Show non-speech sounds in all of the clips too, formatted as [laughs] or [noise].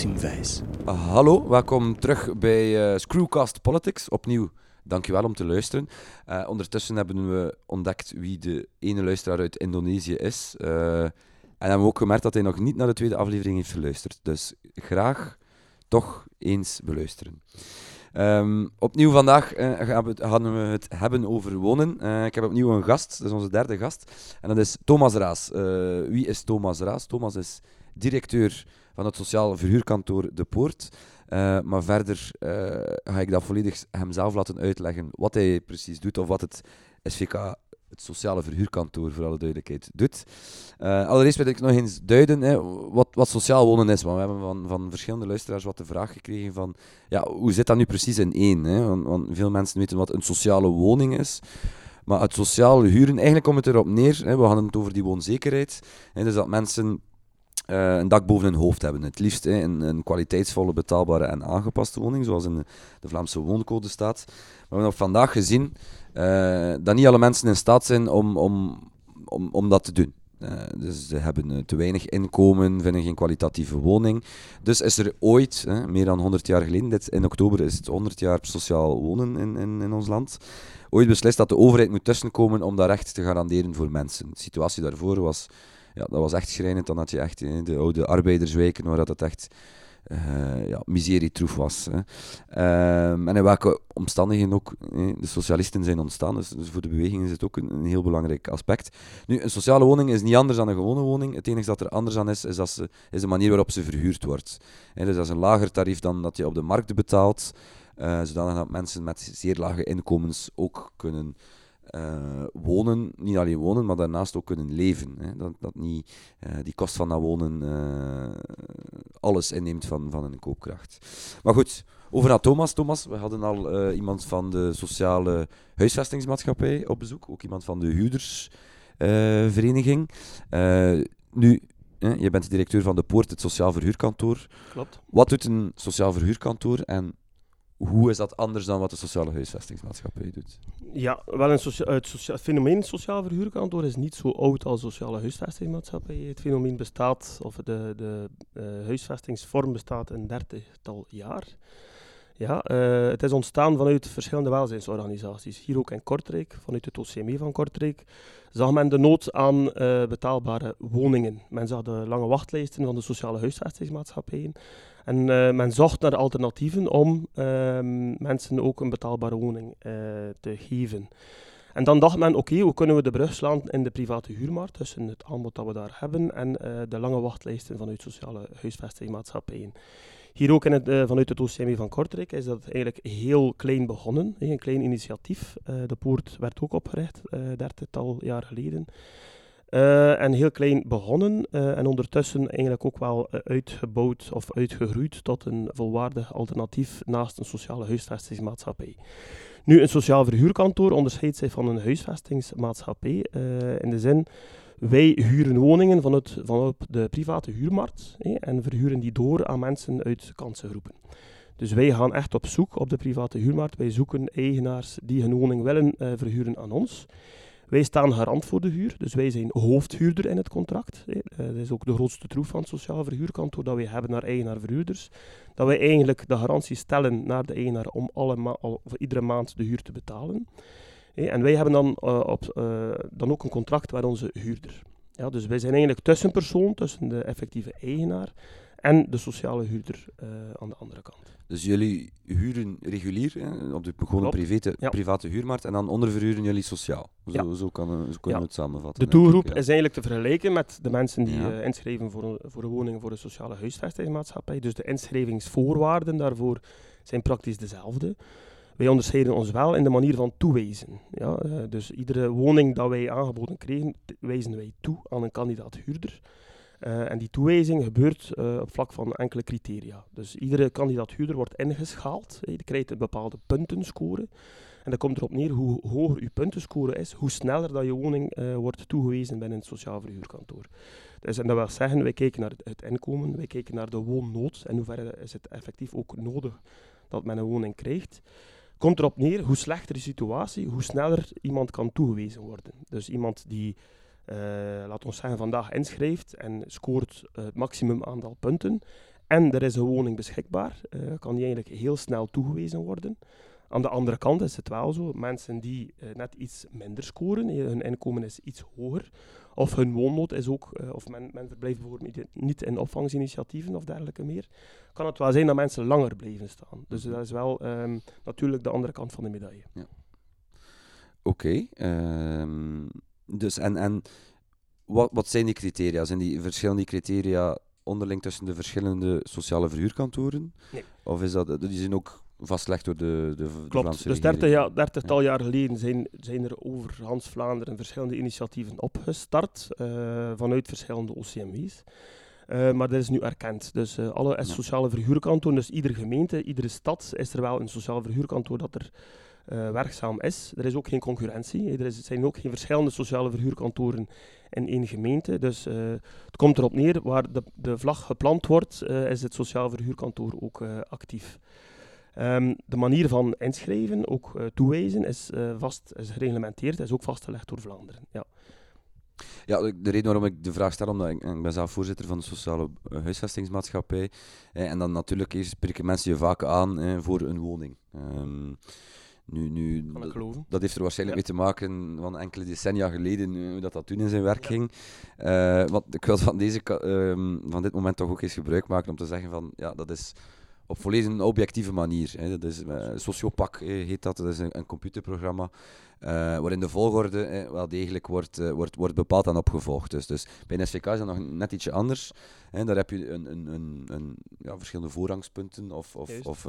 Wijs. hallo, welkom terug bij uh, Screwcast Politics. Opnieuw, dankjewel om te luisteren. Uh, ondertussen hebben we ontdekt wie de ene luisteraar uit Indonesië is. Uh, en hebben we ook gemerkt dat hij nog niet naar de tweede aflevering heeft geluisterd. Dus graag toch eens beluisteren. Um, opnieuw vandaag uh, gaan we het hebben over wonen. Ik heb opnieuw een gast, dat is onze derde gast. En dat is Thomas Raas. Wie is Thomas Raas? Thomas is directeur van het sociaal verhuurkantoor De Poort. maar verder ga ik dat volledig hemzelf laten uitleggen wat hij precies doet of wat het SVK het sociale verhuurkantoor, voor alle duidelijkheid, doet. Uh, allereerst wil ik nog eens duiden hè, wat, wat sociaal wonen is. Want we hebben van, van verschillende luisteraars wat de vraag gekregen van ja, hoe zit dat nu precies in één? Hè? Want, want veel mensen weten wat een sociale woning is. Maar het sociaal huren, eigenlijk komt het erop neer, hè, we hadden het over die woonzekerheid. Hè, dus dat mensen uh, een dak boven hun hoofd hebben. Het liefst hè, een, een, kwaliteitsvolle, betaalbare en aangepaste woning, zoals in de, Vlaamse wooncode staat. Maar we hebben vandaag gezien uh, dat niet alle mensen in staat zijn om, om, om, om dat te doen. Uh, dus ze hebben te weinig inkomen, vinden geen kwalitatieve woning. Dus is er ooit, meer dan 100 jaar geleden, dit, in oktober is het 100 jaar sociaal wonen in, in, in ons land, ooit beslist dat de overheid moet tussenkomen om dat recht te garanderen voor mensen. De situatie daarvoor was ja, dat was echt schrijnend. Dan had je echt de oude arbeiderswijken waar dat het echt uh, ja, miserietroef was. Hè. Um, en in welke omstandigheden ook de socialisten zijn ontstaan. Dus, dus, voor de beweging is het ook een, heel belangrijk aspect. Nu, een sociale woning is niet anders dan een gewone woning. Het enige dat er anders aan is, is, dat ze, is de manier waarop ze verhuurd wordt. Hè, dus dat is een lager tarief dan dat je op de markt betaalt. Uh, zodat mensen met zeer lage inkomens ook kunnen uh, wonen, niet alleen wonen, maar daarnaast ook kunnen leven. Hè. Dat, dat niet uh, die kost van dat wonen uh, alles inneemt van, van een koopkracht. Maar goed, over naar Thomas. Thomas, we hadden al iemand van de sociale huisvestingsmaatschappij op bezoek, ook iemand van de huurdersvereniging. nu, je bent directeur van de Poort, het sociaal verhuurkantoor. Klopt. Wat doet een sociaal verhuurkantoor en hoe is dat anders dan wat de sociale huisvestingsmaatschappij doet? Ja, wel een het, fenomeen sociaal verhuurkantoor is niet zo oud als sociale huisvestingsmaatschappij. Het fenomeen bestaat, of de, de uh, huisvestingsvorm bestaat een dertigtal jaar. Ja, uh, het is ontstaan vanuit verschillende welzijnsorganisaties. Hier ook in Kortrijk, vanuit het OCME van Kortrijk, zag men de nood aan uh, betaalbare woningen. Men zag de lange wachtlijsten van de sociale huisvestingsmaatschappijen. En uh, men zocht naar alternatieven om ehm, mensen ook een betaalbare woning te geven. En dan dacht men, oké, hoe kunnen we de brug slaan in de private huurmarkt tussen het aanbod dat we daar hebben en de lange wachtlijsten vanuit sociale huisvestingsmaatschappijen. Hier ook in uh, vanuit het OCME van Kortrijk is dat eigenlijk heel klein begonnen. een klein initiatief. Uh, de poort werd ook opgericht, uh, dertigtal jaar geleden. en heel klein begonnen en ondertussen eigenlijk ook wel uitgebouwd of uitgegroeid tot een volwaardig alternatief naast een sociale huisvestingsmaatschappij. Nu, een sociaal verhuurkantoor onderscheidt zich van een huisvestingsmaatschappij in de zin wij huren woningen vanuit, de private huurmarkt en verhuren die door aan mensen uit kansengroepen. Dus wij gaan echt op zoek op de private huurmarkt. Wij zoeken eigenaars die hun woning willen uh, verhuren aan ons. Wij staan garant voor de huur, dus wij zijn hoofdhuurder in het contract. Uh, dat is ook de grootste troef van het sociaal verhuurkantoor dat wij hebben naar eigenaar-verhuurders. Dat wij eigenlijk de garantie stellen naar de eigenaar om alle al, iedere maand de huur te betalen en wij hebben dan, uh, op, uh, dan ook een contract met onze huurder. Ja, dus wij zijn eigenlijk tussenpersoon tussen de effectieve eigenaar en de sociale huurder uh, aan de andere kant. Dus jullie huren regulier hè, op de gewone private, ja. private huurmarkt en dan onderverhuren jullie sociaal. Zo, ja. zo, kan, zo kunnen ja. we het samenvatten. De doelgroep is eigenlijk te vergelijken met de mensen die uh, inschrijven voor, voor een woning voor een sociale huisvestingsmaatschappij. Dus de inschrijvingsvoorwaarden daarvoor zijn praktisch dezelfde. Wij onderscheiden ons wel in de manier van toewijzen. Ja, uh, dus iedere woning dat wij aangeboden kregen, wijzen wij toe aan een kandidaat huurder. Uh, en die toewijzing gebeurt uh, op vlak van enkele criteria. Dus iedere kandidaat huurder wordt ingeschaald. Die krijgt een bepaalde puntenscore. En dat komt erop neer hoe hoger je puntenscore is, hoe sneller dat je woning wordt toegewezen binnen het sociaal verhuurkantoor. Dus, en dat wil zeggen, wij kijken naar het, het inkomen, wij kijken naar de woonnood. En hoeverre is het effectief ook nodig dat men een woning krijgt komt erop neer, hoe slechter de situatie, hoe sneller iemand kan toegewezen worden. Dus iemand die, uh, laat ons zeggen, vandaag inschrijft en scoort uh, het maximum aantal punten en er is een woning beschikbaar, uh, kan die eigenlijk heel snel toegewezen worden. Aan de andere kant is het wel zo, mensen die uh, net iets minder scoren, hun inkomen is iets hoger, of hun woonnood is ook, uh, of men, men verblijft bijvoorbeeld niet in opvangsinitiatieven of dergelijke meer, kan het wel zijn dat mensen langer blijven staan. Dus dat is wel um, natuurlijk de andere kant van de medaille. Ja. Oké, okay, um, dus en, en wat, wat zijn die criteria? Zijn die verschillende criteria onderling tussen de verschillende sociale verhuurkantoren? Nee. Of is dat, die zijn ook vastgelegd door de, de, Klopt, dus dertig jaar, dertigtal jaar geleden zijn, zijn er over Hans Vlaanderen verschillende initiatieven opgestart uh, vanuit verschillende OCMW's. Uh, eh, maar dat is nu erkend. Dus uh, alle sociale verhuurkantoren, dus iedere gemeente, iedere stad is er wel een sociaal verhuurkantoor dat er uh, werkzaam is. Er is ook geen concurrentie. Er is, zijn ook geen verschillende sociale verhuurkantoren in één gemeente. Dus uh, het komt erop neer, waar de, de vlag geplant wordt, uh, is het sociaal verhuurkantoor ook actief. Um, de manier van inschrijven, ook toewijzen, is vast is gereglementeerd, is ook vastgelegd door Vlaanderen. Ja. Ja, de reden waarom ik de vraag stel, omdat ik, ik ben zelf voorzitter van de sociale huisvestingsmaatschappij. en dan natuurlijk spreken mensen je vaak aan voor een woning. Um, nu, nu, dat, heeft er waarschijnlijk mee te maken van enkele decennia geleden, eh, hoe dat, dat toen in zijn werk ging. Uh, want ik wil van, deze, uh, van dit moment toch ook eens gebruik maken om te zeggen van, ja, dat is op volledig een objectieve manier. Hè. Dat is, uh, Sociopac heet dat, dat is een, een computerprogramma uh, waarin de volgorde eh, wel degelijk wordt, uh, wordt, wordt bepaald en opgevolgd. Dus, dus bij een SVK is dat nog net ietsje anders. Hè. Daar heb je een, een, een, een ja, verschillende voorrangspunten of, of, of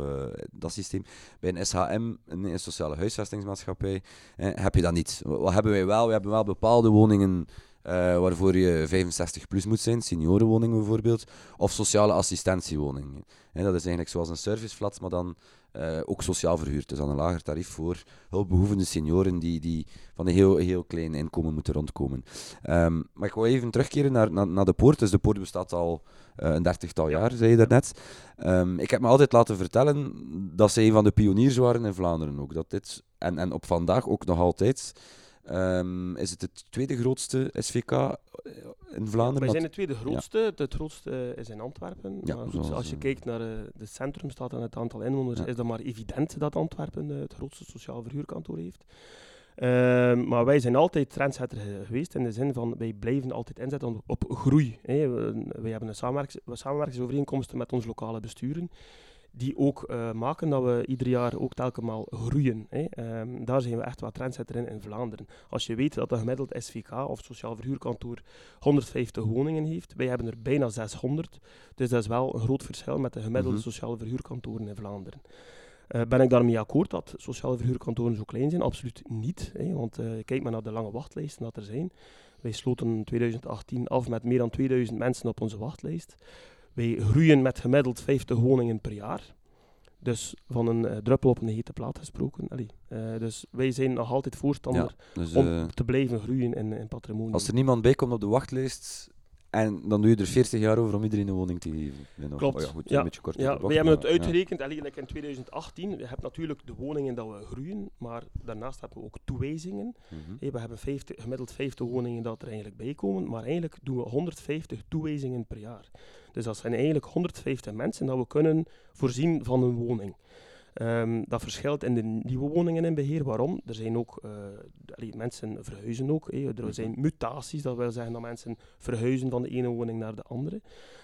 dat systeem. Bij een SHM, een, sociale huisvestingsmaatschappij, heb je dat niet. Wat hebben wij wel? We hebben wel bepaalde woningen uh, waarvoor je 65 plus moet zijn, seniorenwoningen bijvoorbeeld, of sociale assistentiewoningen. dat is eigenlijk zoals een serviceflat, maar dan uh, ook sociaal verhuurd. Dus aan een lager tarief voor hulpbehoevende senioren die, die van een heel, heel klein inkomen moeten rondkomen. Um, maar ik wil even terugkeren naar, naar, naar, de poort. Dus de poort bestaat al uh, een dertigtal jaar, zei je daarnet. Um, ik heb me altijd laten vertellen dat ze een van de pioniers waren in Vlaanderen ook. Dat dit, en, en op vandaag ook nog altijd Um, is het het tweede grootste SVK eh, in Vlaanderen? wij zijn het tweede grootste. Ja. Het grootste is in Antwerpen. Ja, maar goed, als je eh, kijkt naar de centrumstad en het aantal inwoners, is dat maar evident dat Antwerpen het grootste sociaal verhuurkantoor heeft. Uh, maar wij zijn altijd trendsetter geweest in de zin van wij blijven altijd inzetten op groei. Hè. Wij hebben een samenwerkings samenwerkingsovereenkomsten met onze lokale besturen die ook uh, maken dat we ieder jaar ook telkens groeien. Hè. Um, daar zijn we echt wat trendsetter in in Vlaanderen. Als je weet dat een gemiddeld SVK of sociaal verhuurkantoor 150 woningen heeft, wij hebben er bijna 600. Dus dat is wel een groot verschil met de gemiddelde mm sociale verhuurkantoren in Vlaanderen. Uh, ben ik daarmee akkoord dat sociale verhuurkantoren zo klein zijn? Absoluut niet. Hè, want uh, kijk maar naar de lange wachtlijsten dat er zijn. Wij sloten in 2018 af met meer dan 2000 mensen op onze wachtlijst. Wij groeien met gemiddeld 50 woningen per jaar. Dus van een uh, druppel op een hete plaat gesproken. Allee, uh, dus wij zijn nog altijd voorstander dus, om uh, te blijven groeien in, in patrimonie. Als er niemand bij komt op de wachtlijst, en dan doe je er 40 jaar over om iedereen een woning te geven. Klopt. Oh ja, goed, ja. Een beetje kort ja, we hebben het uitgerekend, eigenlijk in 2018. We hebben natuurlijk de woningen dat we groeien, maar daarnaast hebben we ook toewijzingen. Mm -hmm. We hebben 50, gemiddeld 50 woningen dat er eigenlijk bij komen, maar eigenlijk doen we 150 toewijzingen per jaar. Dus dat zijn eigenlijk 150 mensen dat we kunnen voorzien van een woning. Um, dat verschilt in de nieuwe woningen in beheer. Waarom? Er zijn ook, uh, allee, mensen verhuizen ook. Er mhm. zijn mutaties, dat wil zeggen dat mensen verhuizen van de ene woning naar de andere.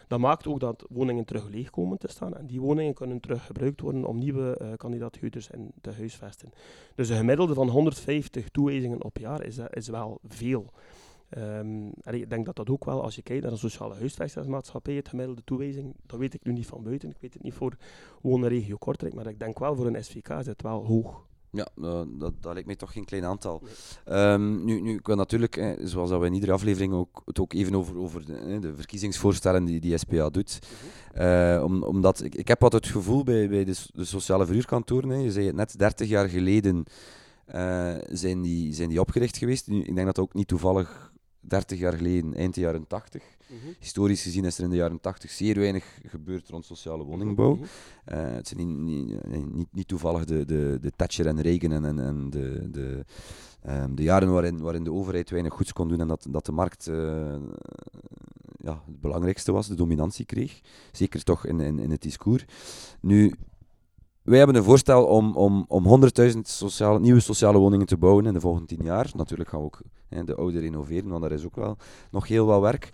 Dat maakt ook dat woningen terug leeg komen te staan. En die woningen kunnen terug gebruikt worden om nieuwe uh, kandidaathuurders in te huisvesten. Dus een gemiddelde van 150 toewijzingen op jaar is, is wel veel. Um, ik denk dat dat ook wel, als je kijkt naar een sociale huisvestingsmaatschappij, het gemiddelde toewijzing, dat weet ik nu niet van buiten. Ik weet het niet voor wonen regio Kortrijk, maar ik denk wel voor een SVK is het wel hoog. Ja, uh, dat, dat lijkt mij toch geen klein aantal. Nee. Um, nu, nu, ik wil natuurlijk, eh, zoals dat we in iedere aflevering ook, het ook even over, over de, de verkiezingsvoorstellen die die SPA doet. Uh, om, omdat ik, ik heb altijd het gevoel bij, bij de, de sociale verhuurkantoren, je zei het net, 30 jaar geleden uh, zijn, die, zijn die opgericht geweest. Nu, ik denk dat dat ook niet toevallig 30 jaar geleden, eind de jaren 80. Mm -hmm. Historisch gezien is er in de jaren 80 zeer weinig gebeurd rond sociale woningbouw. Mm -hmm. uh, het zijn niet, niet, niet, niet, toevallig de, de, de Thatcher en Reagan en, en, en de, de, um, de jaren waarin, waarin de overheid weinig goeds kon doen en dat, dat de markt uh, ja, het belangrijkste was, de dominantie kreeg. Zeker toch in, in, in het discours. Nu, wij hebben een voorstel om, om, om 100.000 sociale, nieuwe sociale woningen te bouwen in de volgende 10 jaar. Natuurlijk gaan we ook hè, de oude renoveren, want daar is ook wel nog heel wat werk.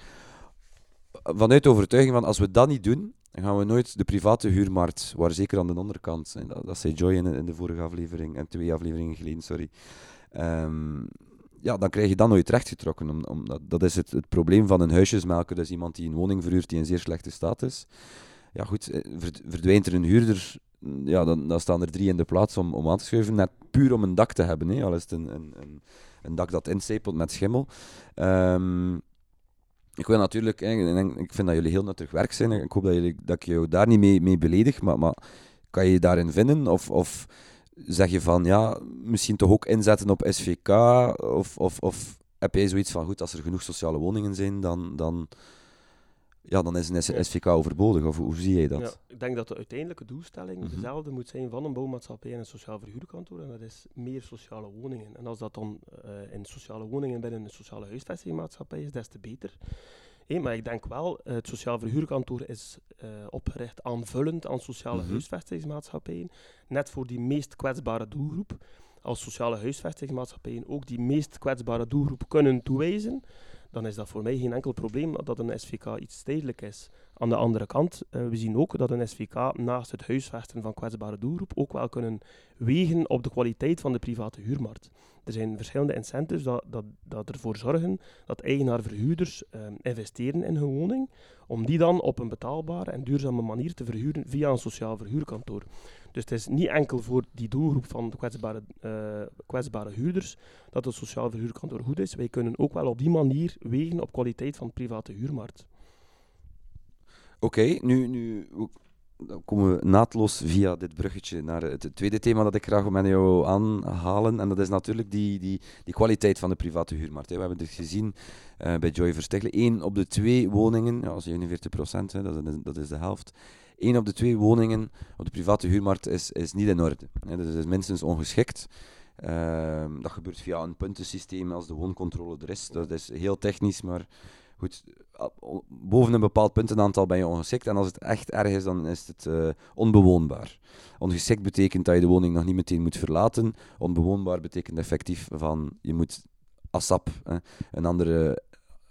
Vanuit de overtuiging van als we dat niet doen, dan gaan we nooit de private huurmarkt, waar zeker aan de andere en dat, dat zei Joy in, in, de vorige aflevering, en twee afleveringen geleden, sorry. Um, ja, dan krijg je dat nooit rechtgetrokken. Om, omdat, dat is het, het probleem van een huisjesmelker. Dat is iemand die een woning verhuurt die in zeer slechte staat is. Ja, goed, eh, verdwijnt er een huurder, ja, dan, dan staan er drie in de plaats om, om aan te schuiven. Net puur om een dak te hebben. Hè. Al is het een, een, een, een dak dat instapelt met schimmel. Um, ik wil natuurlijk, ik vind dat jullie heel nuttig werk zijn. Ik hoop dat, jullie, dat ik jou daar niet mee, mee beledig, maar, maar kan je je daarin vinden? Of, of zeg je van ja, misschien toch ook inzetten op SVK? Of, of, of heb jij zoiets van goed, als er genoeg sociale woningen zijn, dan, dan, ja, dan is een SVK overbodig? Of hoe zie jij dat? Ja, ik denk dat de uiteindelijke doelstelling mhm. dezelfde moet zijn van een bouwmaatschappij en een sociaal verhuurkantoor. En dat is meer sociale woningen. En als dat dan uh, in sociale woningen binnen een sociale huisvestingmaatschappij is, des te beter. Hey, maar ik denk wel, het sociaal verhuurkantoor is uh, opgericht aanvullend aan sociale mm huisvestingsmaatschappijen. Net voor die meest kwetsbare doelgroep. Als sociale huisvestingsmaatschappijen ook die meest kwetsbare doelgroep kunnen toewijzen, dan is dat voor mij geen enkel probleem dat een SVK iets tijdelijk is. Aan de andere kant, uh, we zien ook dat een SVK naast het huisvesten van kwetsbare doelgroep ook wel kunnen wegen op de kwaliteit van de private huurmarkt. Er zijn verschillende incentives dat, dat, dat ervoor zorgen dat eigenaar-verhuurders uh, investeren in hun woning, om die dan op een betaalbare en duurzame manier te verhuren via een sociaal verhuurkantoor. Dus het is niet enkel voor die doelgroep van de kwetsbare, uh, kwetsbare huurders dat het sociaal verhuurkantoor goed is. Wij kunnen ook wel op die manier wegen op kwaliteit van de private huurmarkt. Oké, nu, nu komen we naadloos via dit bruggetje naar het tweede thema dat ik graag met jou aanhalen. En dat is natuurlijk die, die, die kwaliteit van de private huurmarkt. We hebben dit gezien uh, bij Joy Verstichelen. Eén op de twee woningen, ja, 47 procent, dat, is, dat is de helft. Één op de twee woningen op de private huurmarkt is, is niet in orde. Hè. Dus is minstens ongeschikt. Uh, dat gebeurt via een puntensysteem als de wooncontrole er is. Dat is heel technisch, maar goed, boven een bepaald puntenaantal ben je ongeschikt. En als het echt erg is, dan is het uh, onbewoonbaar. Ongeschikt betekent dat je de woning nog niet meteen moet verlaten. Onbewoonbaar betekent effectief van je moet ASAP, een andere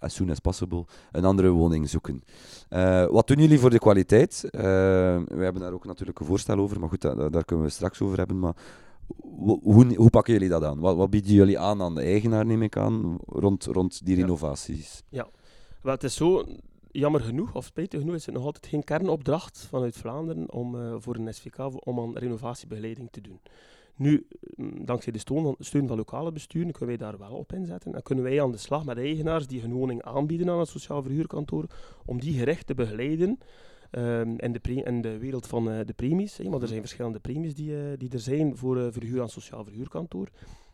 as soon as possible, een andere woning zoeken. Uh, wat doen jullie voor de kwaliteit? Uh, we hebben daar ook natuurlijk een voorstel over, maar goed, daar, daar kunnen we straks over hebben. Maar hoe, hoe, pakken jullie dat aan? Wat, wat, bieden jullie aan aan de eigenaar, neem ik aan, rond, rond die renovaties? Ja, wel, het is zo, jammer genoeg, of spijtig genoeg, is het nog altijd geen kernopdracht vanuit Vlaanderen om uh, voor een SVK om aan renovatiebegeleiding te doen. Nu, mm, dankzij de steun van, steun van lokale besturen kunnen wij daar wel op inzetten. En kunnen wij aan de slag met eigenaars die hun woning aanbieden aan het sociaal verhuurkantoor, om die gerecht te begeleiden um, in, de in, de wereld van uh, de premies. Hè, maar er zijn verschillende premies die, uh, die er zijn voor uh, verhuur aan sociaal verhuurkantoor.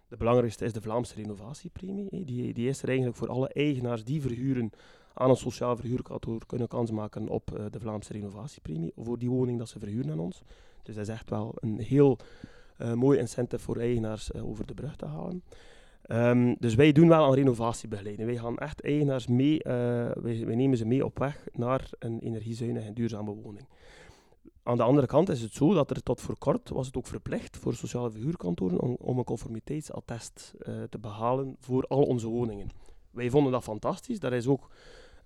De belangrijkste is de Vlaamse renovatiepremie. Die, die is er eigenlijk voor alle eigenaars die verhuren aan een sociaal verhuurkantoor kunnen kans maken op de Vlaamse renovatiepremie voor die woning dat ze verhuren aan ons. Dus dat is echt wel een heel mooi incentive voor eigenaars uh, over de brug te halen. Um, dus wij doen wel aan renovatiebegeleiding. Wij gaan echt eigenaars mee, wij, wij, nemen ze mee op weg naar een energiezuinige en duurzame woning. Aan de andere kant is het zo dat er tot voor kort was het ook verplicht voor sociale verhuurkantoren om, om een conformiteitsattest te behalen voor al onze woningen. Wij vonden dat fantastisch. Dat is ook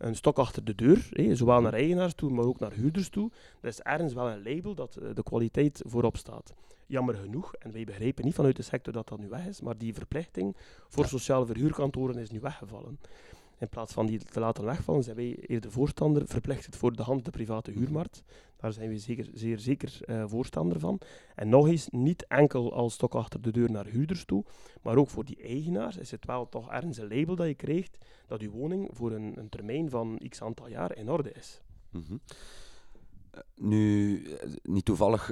een stok achter de deur, hé, zowel naar eigenaars toe, maar ook naar huurders toe. Dat is ergens wel een label dat uh, de kwaliteit voorop staat. Jammer genoeg, en wij begrijpen niet vanuit de sector dat dat nu weg is, maar die verplichting voor sociale verhuurkantoren is nu weggevallen. In plaats van die te laten wegvallen, zijn wij eerder voorstander, verplicht het voor de hand de private huurmarkt. Daar zijn we zeker, zeer zeker uh, voorstander van. En nog eens, niet enkel als stok achter de deur naar huurders toe, maar ook voor die eigenaars is het wel toch ergens een label dat je krijgt dat je woning voor een, een termijn van x aantal jaar in orde is. Mm -hmm. Nu, eh, niet toevallig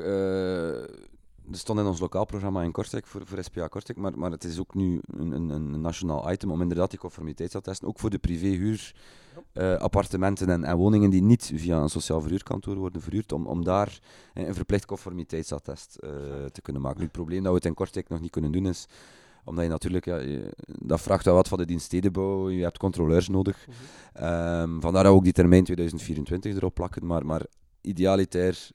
er stond in ons lokaal programma in Kortrijk voor, voor SPA Kortrijk, maar, maar het is ook nu een, een, een nationaal item om inderdaad die conformiteitsattesten, ook voor de privéhuur, uh, appartementen en, en, woningen die niet via een sociaal verhuurkantoor worden verhuurd, om, om daar een verplicht conformiteitsattest uh, te kunnen maken. Nu, het probleem dat we het in Kortrijk nog niet kunnen doen is, Omdat je natuurlijk, ja, je- dat vraagt wel wat van de dienststedenbouw. Je hebt controleurs nodig. Ehm, vandaar dat we ook die termijn 2024 erop plakken. Maar, maar idealitair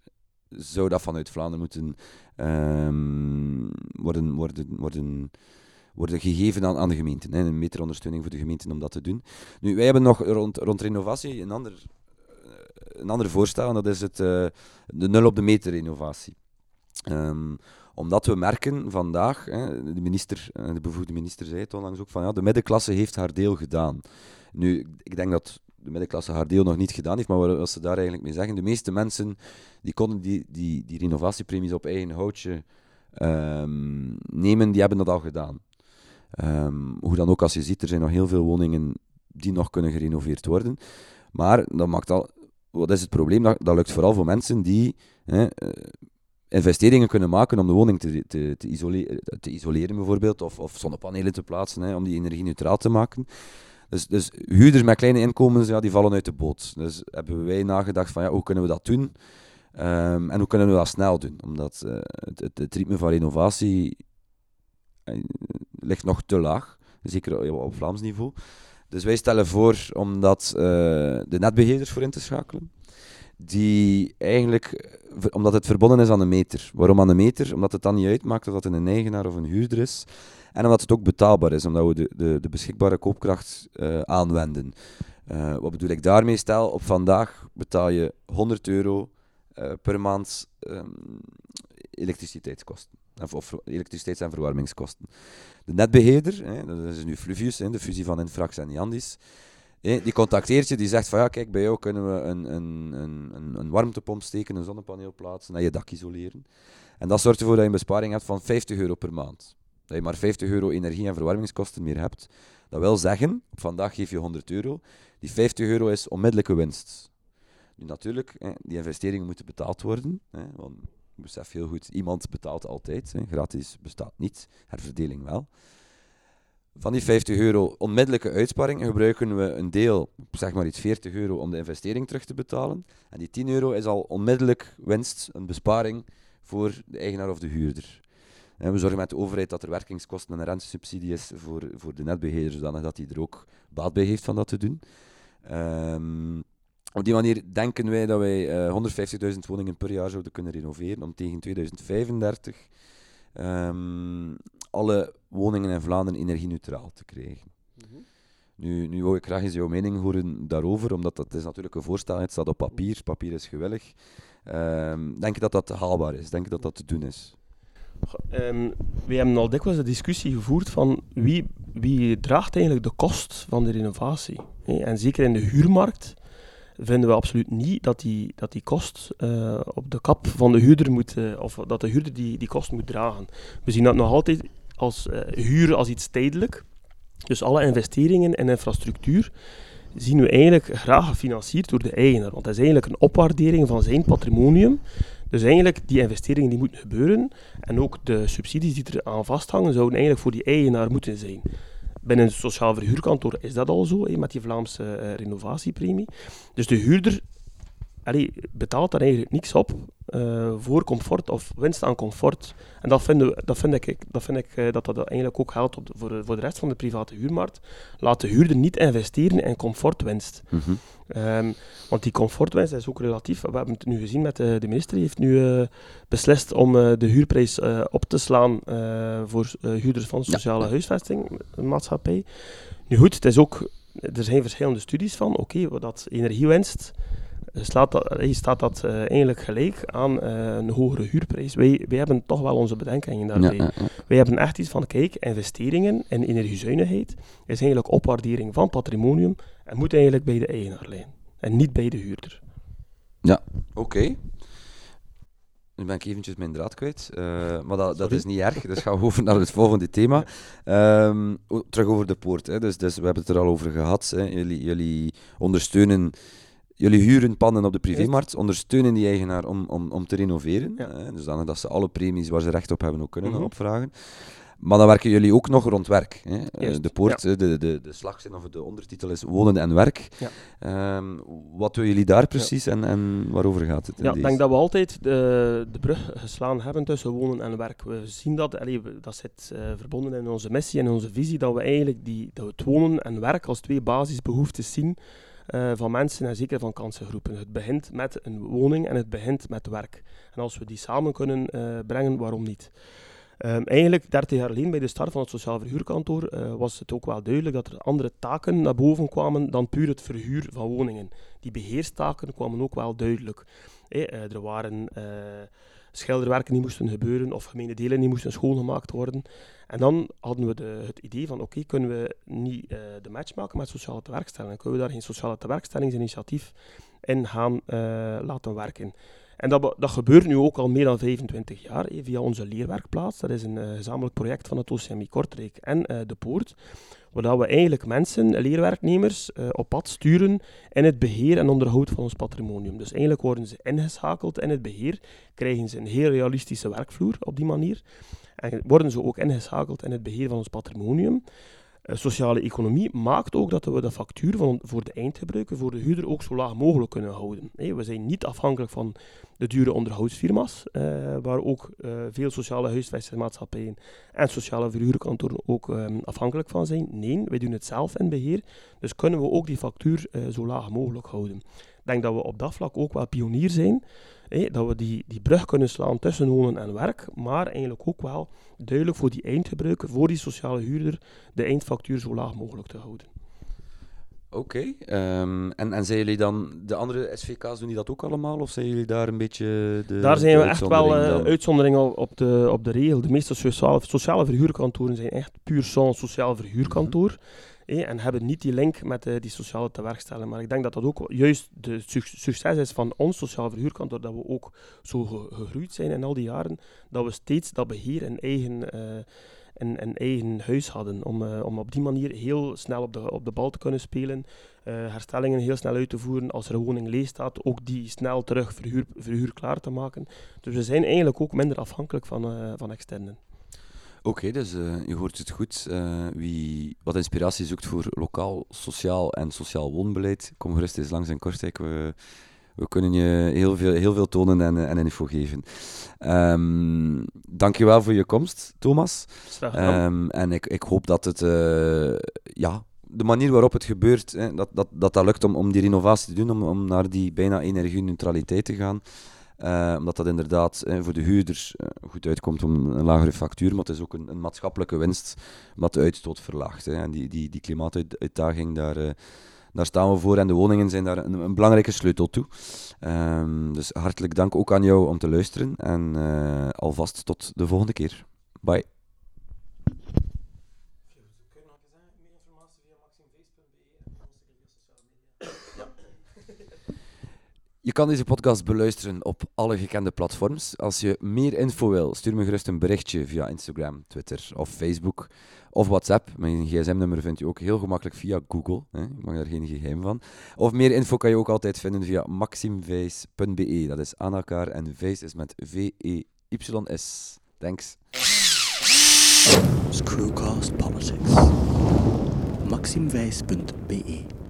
zou dat vanuit Vlaanderen moeten ehm, worden, worden, worden, worden gegeven aan, aan de gemeenten. Hè. Een meter ondersteuning voor de gemeenten om dat te doen. Nu, wij hebben nog rond, rond renovatie een ander, eh, een ander voorstel. En dat is het, eh, de nul op de meter renovatie. Ehm, omdat we merken vandaag, hè, de, minister, eh, de bevoegde minister zei het onlangs ook, van ja, de middenklasse heeft haar deel gedaan. Nu, ik denk dat de middenklasse haar deel nog niet gedaan heeft, maar wat ze daar eigenlijk mee zeggen, de meeste mensen die konden die, die, die renovatiepremies op eigen houtje ehm, nemen, die hebben dat al gedaan. Ehm, hoe dan ook, als je ziet, er zijn nog heel veel woningen die nog kunnen gerenoveerd worden. Maar dat maakt al, wat is het probleem? Dat, dat lukt vooral voor mensen die hè, eh, investeringen kunnen maken om de woning te, te, te, isole- te isoleren, bijvoorbeeld, of, of zonnepanelen te plaatsen, hè, om die energie-neutraal te maken. Dus, dus huurders met kleine inkomens, ja, die vallen uit de boot. Dus hebben wij nagedacht van, ja, hoe kunnen we dat doen? Ehm, en hoe kunnen we dat snel doen? Omdat eh, het, het, ritme van renovatie eh, ligt nog te laag, zeker op, Vlaams niveau. Dus wij stellen voor om dat, eh, de netbeheerders voor in te schakelen. Die eigenlijk, omdat het verbonden is aan de meter. Waarom aan de meter? Omdat het dan niet uitmaakt of dat een eigenaar of een huurder is. En omdat het ook betaalbaar is, omdat we de, de, de beschikbare koopkracht eh, aanwenden. Eh, wat bedoel ik daarmee? Stel, op vandaag betaal je 100 euro eh, per maand ehm, elektriciteitskosten. Of, of elektriciteits- en verwarmingskosten. De netbeheerder, dat is nu Fluvius, de fusie van Infrax en Jandis, hè, die contacteert je, die zegt van ja, kijk, bij jou kunnen we een, een, een, een warmtepomp steken, een zonnepaneel plaatsen en je dak isoleren. En dat zorgt ervoor dat je een besparing hebt van 50 euro per maand. Dat je maar 50 euro energie- en verwarmingskosten meer hebt. Dat wil zeggen, vandaag geef je 100 euro. Die 50 euro is onmiddellijke winst. Nu natuurlijk, die investeringen moeten betaald worden. Want ik besef heel goed, iemand betaalt altijd. Gratis bestaat niet, herverdeling wel. Van die 50 euro onmiddellijke uitsparing gebruiken we een deel, zeg maar iets 40 euro, om de investering terug te betalen. En die 10 euro is al onmiddellijk winst, een besparing voor de eigenaar of de huurder. En we zorgen met de overheid dat er werkingskosten en een rentesubsidie is voor, voor de netbeheerder, zodanig dat hij er ook baat bij heeft van dat te doen. Ehm, op die manier denken wij dat wij eh 150.000 woningen per jaar zouden kunnen renoveren om tegen 2035 ehm, alle woningen in Vlaanderen energie-neutraal te krijgen. Nu, nu wou ik graag eens jouw mening horen daarover, omdat dat is natuurlijk een voorstel, het staat op papier, papier is gewillig. Ehm, denk je dat dat haalbaar is? Denk je dat dat te doen is? Ehm, we hebben al dikwijls de discussie gevoerd van wie, wie draagt eigenlijk de kost van de renovatie. En zeker in de huurmarkt vinden we absoluut niet dat die, dat die kost eh, op de kap van de huurder moet, eh, of dat de huurder die, die kost moet dragen. We zien dat nog altijd als eh, huur als iets tijdelijk. Dus alle investeringen in infrastructuur zien we eigenlijk graag gefinancierd door de eigenaar. Want dat is eigenlijk een opwaardering van zijn patrimonium. Dus eigenlijk, die investeringen die moeten gebeuren en ook de subsidies die er aan vasthangen, zouden eigenlijk voor die eigenaar moeten zijn. Binnen een sociaal verhuurkantoor is dat al zo, met die Vlaamse eh, renovatiepremie. Dus de huurder allee, betaalt daar eigenlijk niks op eh, voor comfort of winst aan comfort. En dat, vinden we, dat vind ik, dat, vind ik eh, dat dat eigenlijk ook geldt op de- voor, de- voor de rest van de private huurmarkt. Laat de huurder niet investeren in comfortwinst. Ehm, want die comfortwinst is ook relatief. We hebben het nu gezien met de, de minister. Die heeft nu eh, beslist om de huurprijs op te slaan voor huurders van sociale Ja. huisvesting, een maatschappij. Nu goed, het is ook, er zijn verschillende studies van. Oké, wat dat energiewinst slaat dat, eh, staat dat eh, eigenlijk gelijk aan eh, een hogere huurprijs. Wij, wij hebben toch wel onze bedenkingen Ja, daarbij. ja, ja. Wij hebben echt iets van, kijk, investeringen in energiezuinigheid is eigenlijk opwaardering van patrimonium en moet eigenlijk bij de eigenaar liggen en niet bij de huurder. Oké. Nu ben ik eventjes mijn draad kwijt, eh, maar dat, dat is niet erg. Dus gaan we [laughs] over naar het volgende thema. Ehm, terug over de poort. Hè. Dus, dus we hebben het er al over gehad. Hè. Jullie, jullie ondersteunen, jullie huren panden op de privémarkt, ondersteunen die eigenaar om, om, om te renoveren. Ja. Hè. Dus dan dat ze alle premies waar ze recht op hebben ook kunnen Mhm. opvragen. maar dan werken jullie ook nog rond werk. Hè? Eh, Juist, de poort, ja. de, de, de slagzin of de ondertitel is wonen en werk. Ja. Ehm, wat doen jullie daar precies en, en waarover gaat het? Ja, ik denk dat we altijd de, de brug geslaan hebben tussen wonen en werk. We zien dat, allee, dat zit eh, verbonden in onze missie en onze visie, dat we eigenlijk die, dat we het wonen en werk als twee basisbehoeftes zien eh, van mensen en zeker van kansengroepen. Het begint met een woning en het begint met werk. En als we die samen kunnen eh, brengen, waarom niet? Ehm, eigenlijk, 30 jaar geleden bij de start van het sociaal verhuurkantoor, eh, was het ook wel duidelijk dat er andere taken naar boven kwamen dan puur het verhuur van woningen. Die beheerstaken kwamen ook wel duidelijk. Er waren schilderwerken die moesten gebeuren of gemene delen die moesten schoongemaakt worden. En dan hadden we de, het idee van, oké, kunnen we niet eh, de match maken met sociale tewerkstellingen? Kunnen we daar geen sociale tewerkstellingsinitiatief in gaan eh, laten werken? En dat, dat gebeurt nu ook al meer dan 25 jaar hé, via onze leerwerkplaats. Dat is een eh, gezamenlijk project van het OCMI Kortrijk en eh, De Poort, waar we eigenlijk mensen, leerwerknemers, eh, op pad sturen in het beheer en onderhoud van ons patrimonium. Dus eigenlijk worden ze ingeschakeld in het beheer, krijgen ze een heel realistische werkvloer op die manier. En worden ze ook ingeschakeld in het beheer van ons patrimonium. Eh, sociale economie maakt ook dat we de factuur van, voor de eindgebruiker, voor de huurder, ook zo laag mogelijk kunnen houden. We zijn niet afhankelijk van de dure onderhoudsfirma's, eh, waar ook eh, veel sociale huisvestingsmaatschappijen en sociale verhuurkantoren ook eh, afhankelijk van zijn. Nee, wij doen het zelf in beheer, dus kunnen we ook die factuur zo laag mogelijk houden. Ik denk dat we op dat vlak ook wel pionier zijn, hé, dat we die, die brug kunnen slaan tussen wonen en werk, maar eigenlijk ook wel duidelijk voor die eindgebruiker, voor die sociale huurder, de eindfactuur zo laag mogelijk te houden. Oké, ehm, en, en zijn jullie dan, de andere SVK's doen die dat ook allemaal, of zijn jullie daar een beetje de Daar zijn de we echt wel uitzondering eh op- op de, op de regel. De meeste sociale, sociale verhuurkantoren zijn echt puur zo'n sociaal verhuurkantoor. Hé, en hebben niet die link met eh, die sociale tewerkstelling. Maar ik denk dat dat ook juist de suc- succes is van ons sociaal verhuurkantoor. Dat we ook zo ge- gegroeid zijn in al die jaren. Dat we steeds dat beheer in eigen, eh, in, in eigen huis hadden. Om, eh, om op die manier heel snel op de, op de bal te kunnen spelen. eh, herstellingen heel snel uit te voeren. Als er een woning leeg staat, ook die snel terug verhuur, verhuur klaar te maken. Dus we zijn eigenlijk ook minder afhankelijk van, eh, van externen. Oké, dus eh, je hoort het goed. Eh, wie wat inspiratie zoekt voor lokaal, sociaal en sociaal woonbeleid, kom gerust eens langs in Kortrijk. We, we kunnen je heel veel, heel veel tonen en, eh, en info geven. Ehm dankjewel voor je komst, Thomas. Ehm, en ik, ik hoop dat het, ja, de manier waarop het gebeurt, hè, dat, dat, dat dat lukt om, om die renovatie te doen, om, om naar die bijna energie-neutraliteit te gaan. Eh, omdat dat inderdaad eh, voor de huurders eh, goed uitkomt om een lagere factuur, maar het is ook een, een maatschappelijke winst, omdat de uitstoot verlaagt. Hè. En die, die, die klimaatuitdaging, daar, daar staan we voor en de woningen zijn daar een, een belangrijke sleutel toe. Ehm, dus hartelijk dank ook aan jou om te luisteren en alvast tot de volgende keer. Bye. Je kan deze podcast beluisteren op alle gekende platforms. Als je meer info wil, stuur me gerust een berichtje via Instagram, Twitter of Facebook of WhatsApp. Mijn gsm-nummer vind je ook heel gemakkelijk via Google. Hè? Ik mag daar geen geheim van. Of meer info kan je ook altijd vinden via maximvijs.be. Dat is aan elkaar en Vijs is met V-E-Y-S. Thanks. Screwcast Politics. maximwijs.be